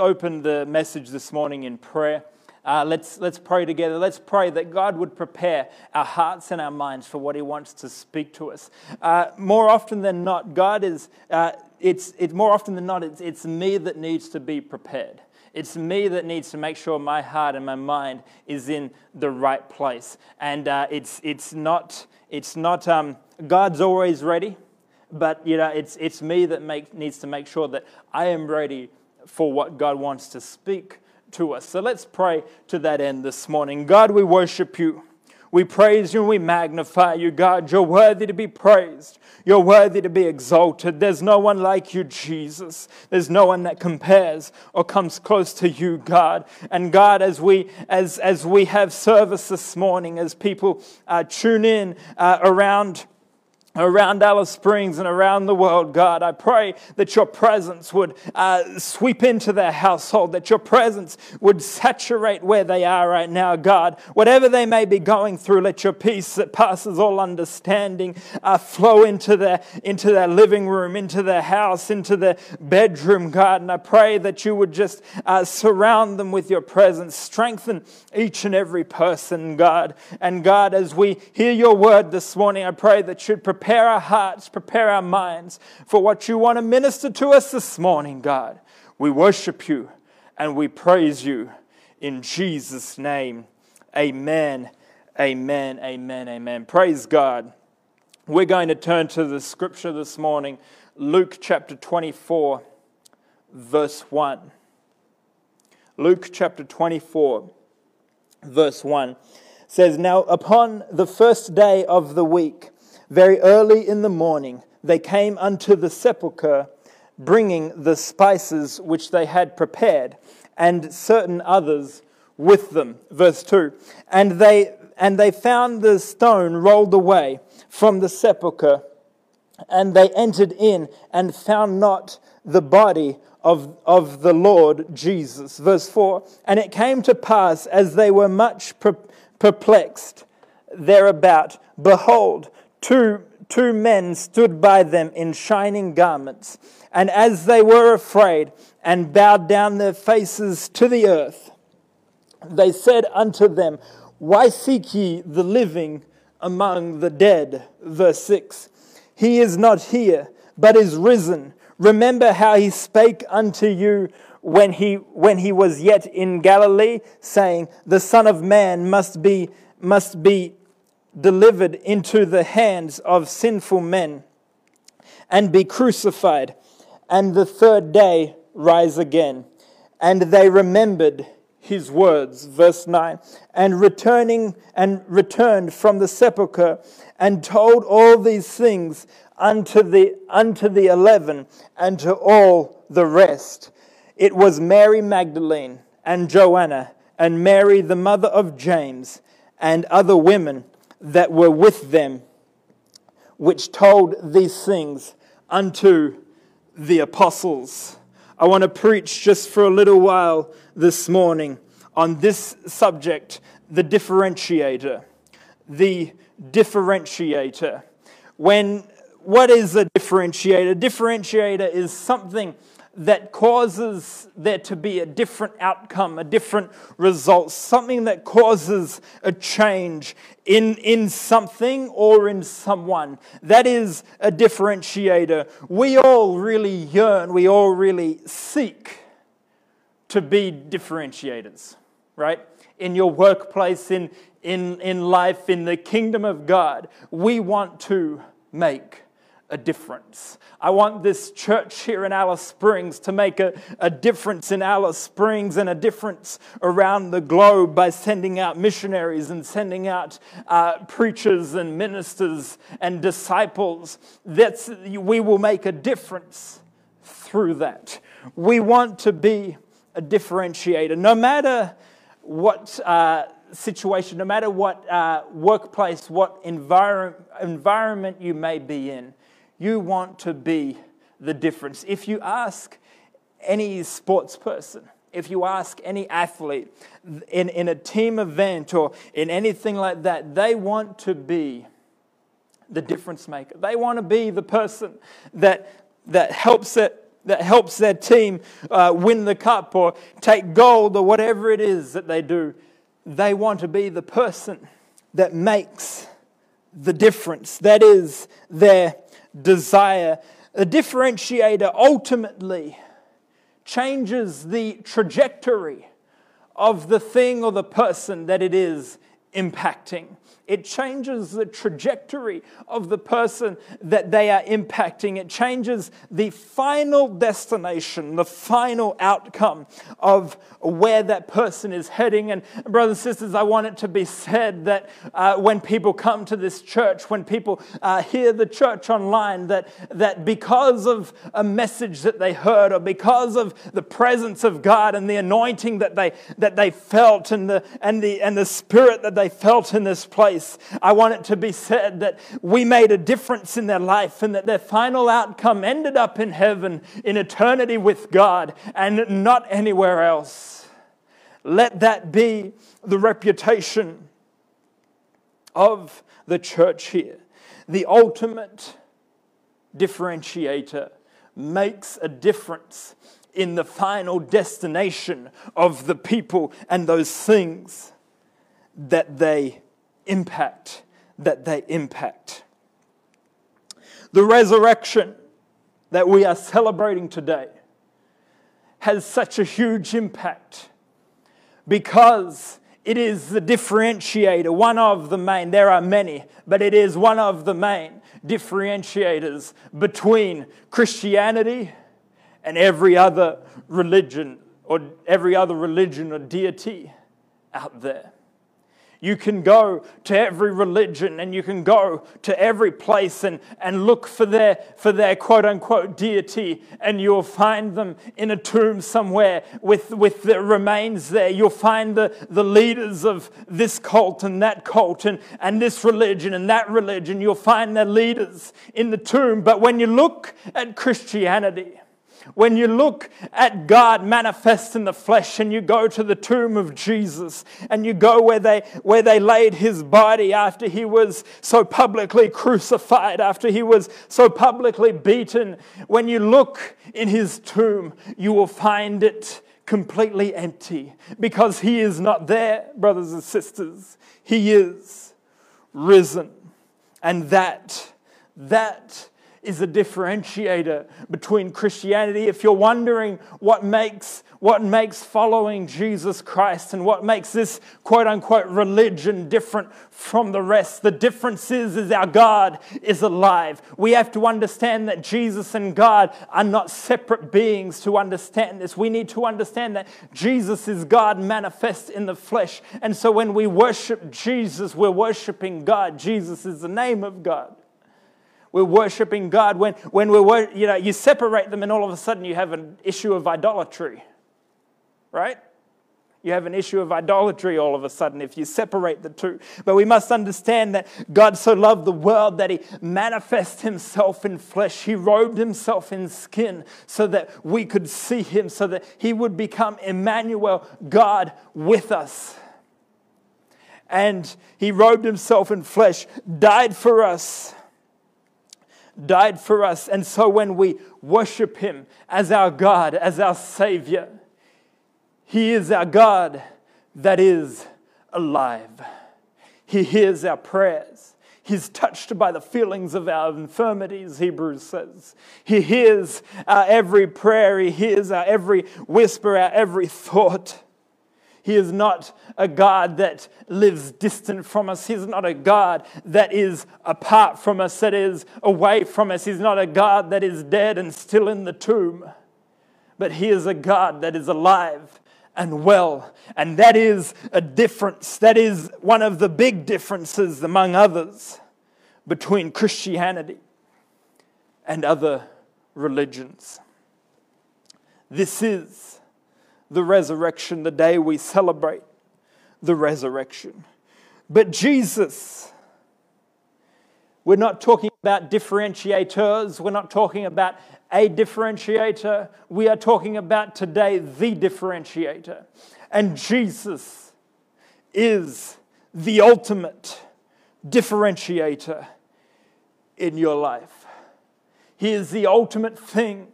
open the message this morning in prayer. Uh, let's, let's pray together. Let's pray that God would prepare our hearts and our minds for what He wants to speak to us. Uh, more often than not, God is, uh, it's, it's more often than not, it's, it's me that needs to be prepared. It's me that needs to make sure my heart and my mind is in the right place. And uh, it's, it's not, it's not um, God's always ready, but you know, it's, it's me that make, needs to make sure that I am ready for what God wants to speak to us. So let's pray to that end this morning. God, we worship you. We praise you and we magnify you, God. You're worthy to be praised. You're worthy to be exalted. There's no one like you, Jesus. There's no one that compares or comes close to you, God. And God, as we as as we have service this morning, as people uh, tune in uh, around around Alice Springs and around the world, God. I pray that your presence would uh, sweep into their household, that your presence would saturate where they are right now, God. Whatever they may be going through, let your peace that passes all understanding uh, flow into their, into their living room, into their house, into their bedroom, God. And I pray that you would just uh, surround them with your presence, strengthen each and every person, God. And God, as we hear your word this morning, I pray that you'd prepare prepare our hearts, prepare our minds for what you want to minister to us this morning, God. We worship you and we praise you in Jesus' name. Amen. Amen. Amen. Amen. Praise God. We're going to turn to the scripture this morning, Luke chapter 24, verse 1. Luke chapter 24, verse 1 says, Now upon the first day of the week, very early in the morning, they came unto the sepulchre, bringing the spices which they had prepared, and certain others with them. Verse 2 And they, and they found the stone rolled away from the sepulchre, and they entered in and found not the body of, of the Lord Jesus. Verse 4 And it came to pass as they were much perplexed thereabout, behold, two, two men stood by them in shining garments. And as they were afraid and bowed down their faces to the earth, they said unto them, Why seek ye the living among the dead? Verse 6 He is not here, but is risen. Remember how he spake unto you when he, when he was yet in Galilee, saying, The Son of Man must be, must be delivered into the hands of sinful men and be crucified, and the third day rise again. And they remembered his words. Verse 9. And returning and returned from the sepulchre and told all these things unto the, unto the eleven and to all the rest. It was Mary Magdalene and Joanna and Mary, the mother of James, and other women that were with them, which told these things unto the apostles. I want to preach just for a little while this morning on this subject the differentiator. The differentiator. When what is a differentiator? Differentiator is something that causes there to be a different outcome, a different result, something that causes a change in, in something or in someone. That is a differentiator. We all really yearn, we all really seek to be differentiators, right? In your workplace, in, in, in life, in the kingdom of God, we want to make a difference. I want this church here in Alice Springs to make a, a difference in Alice Springs and a difference around the globe by sending out missionaries and sending out uh, preachers and ministers and disciples. That's, we will make a difference through that. We want to be a differentiator. No matter what uh, situation, no matter what uh, workplace, what envir- environment you may be in, you want to be the difference. If you ask any sports person, if you ask any athlete in, in a team event or in anything like that, they want to be the difference maker. They want to be the person that, that helps it that helps their team uh, win the cup or take gold or whatever it is that they do. They want to be the person that makes the difference. That is their desire. The differentiator ultimately changes the trajectory of the thing or the person that it is impacting. It changes the trajectory of the person that they are impacting. It changes the final destination, the final outcome of where that person is heading. And, brothers and sisters, I want it to be said that uh, when people come to this church, when people uh, hear the church online, that, that because of a message that they heard or because of the presence of God and the anointing that they, that they felt and the, and, the, and the spirit that they felt in this place. I want it to be said that we made a difference in their life and that their final outcome ended up in heaven, in eternity with God, and not anywhere else. Let that be the reputation of the church here. The ultimate differentiator makes a difference in the final destination of the people and those things that they impact that they impact. The resurrection that we are celebrating today has such a huge impact because it is the differentiator, one of the main, there are many, but it is one of the main differentiators between Christianity and every other religion or every other religion or deity out there. You can go to every religion and you can go to every place and, and look for their, for their quote unquote deity, and you'll find them in a tomb somewhere with, with the remains there. You'll find the, the leaders of this cult and that cult and, and this religion and that religion. You'll find their leaders in the tomb. But when you look at Christianity, when you look at God manifest in the flesh and you go to the tomb of Jesus and you go where they, where they laid his body after he was so publicly crucified, after he was so publicly beaten, when you look in his tomb, you will find it completely empty because he is not there, brothers and sisters. He is risen. And that, that is a differentiator between Christianity. If you're wondering what makes, what makes following Jesus Christ and what makes this quote unquote religion different from the rest, the difference is, is our God is alive. We have to understand that Jesus and God are not separate beings to understand this. We need to understand that Jesus is God manifest in the flesh. And so when we worship Jesus, we're worshiping God. Jesus is the name of God. We're worshiping God. When, when we're, you know, you separate them and all of a sudden you have an issue of idolatry, right? You have an issue of idolatry all of a sudden if you separate the two. But we must understand that God so loved the world that He manifested Himself in flesh. He robed Himself in skin so that we could see Him, so that He would become Emmanuel, God with us. And He robed Himself in flesh, died for us died for us. And so when we worship Him as our God, as our Savior, He is our God that is alive. He hears our prayers. He's touched by the feelings of our infirmities, Hebrews says. He hears our every prayer. He hears our every whisper, our every thought. He is not a God that lives distant from us. He's not a God that is apart from us, that is away from us. He's not a God that is dead and still in the tomb. But He is a God that is alive and well. And that is a difference. That is one of the big differences, among others, between Christianity and other religions. This is the resurrection, the day we celebrate the resurrection. But Jesus, we're not talking about differentiators, we're not talking about a differentiator, we are talking about today the differentiator. And Jesus is the ultimate differentiator in your life. He is the ultimate thing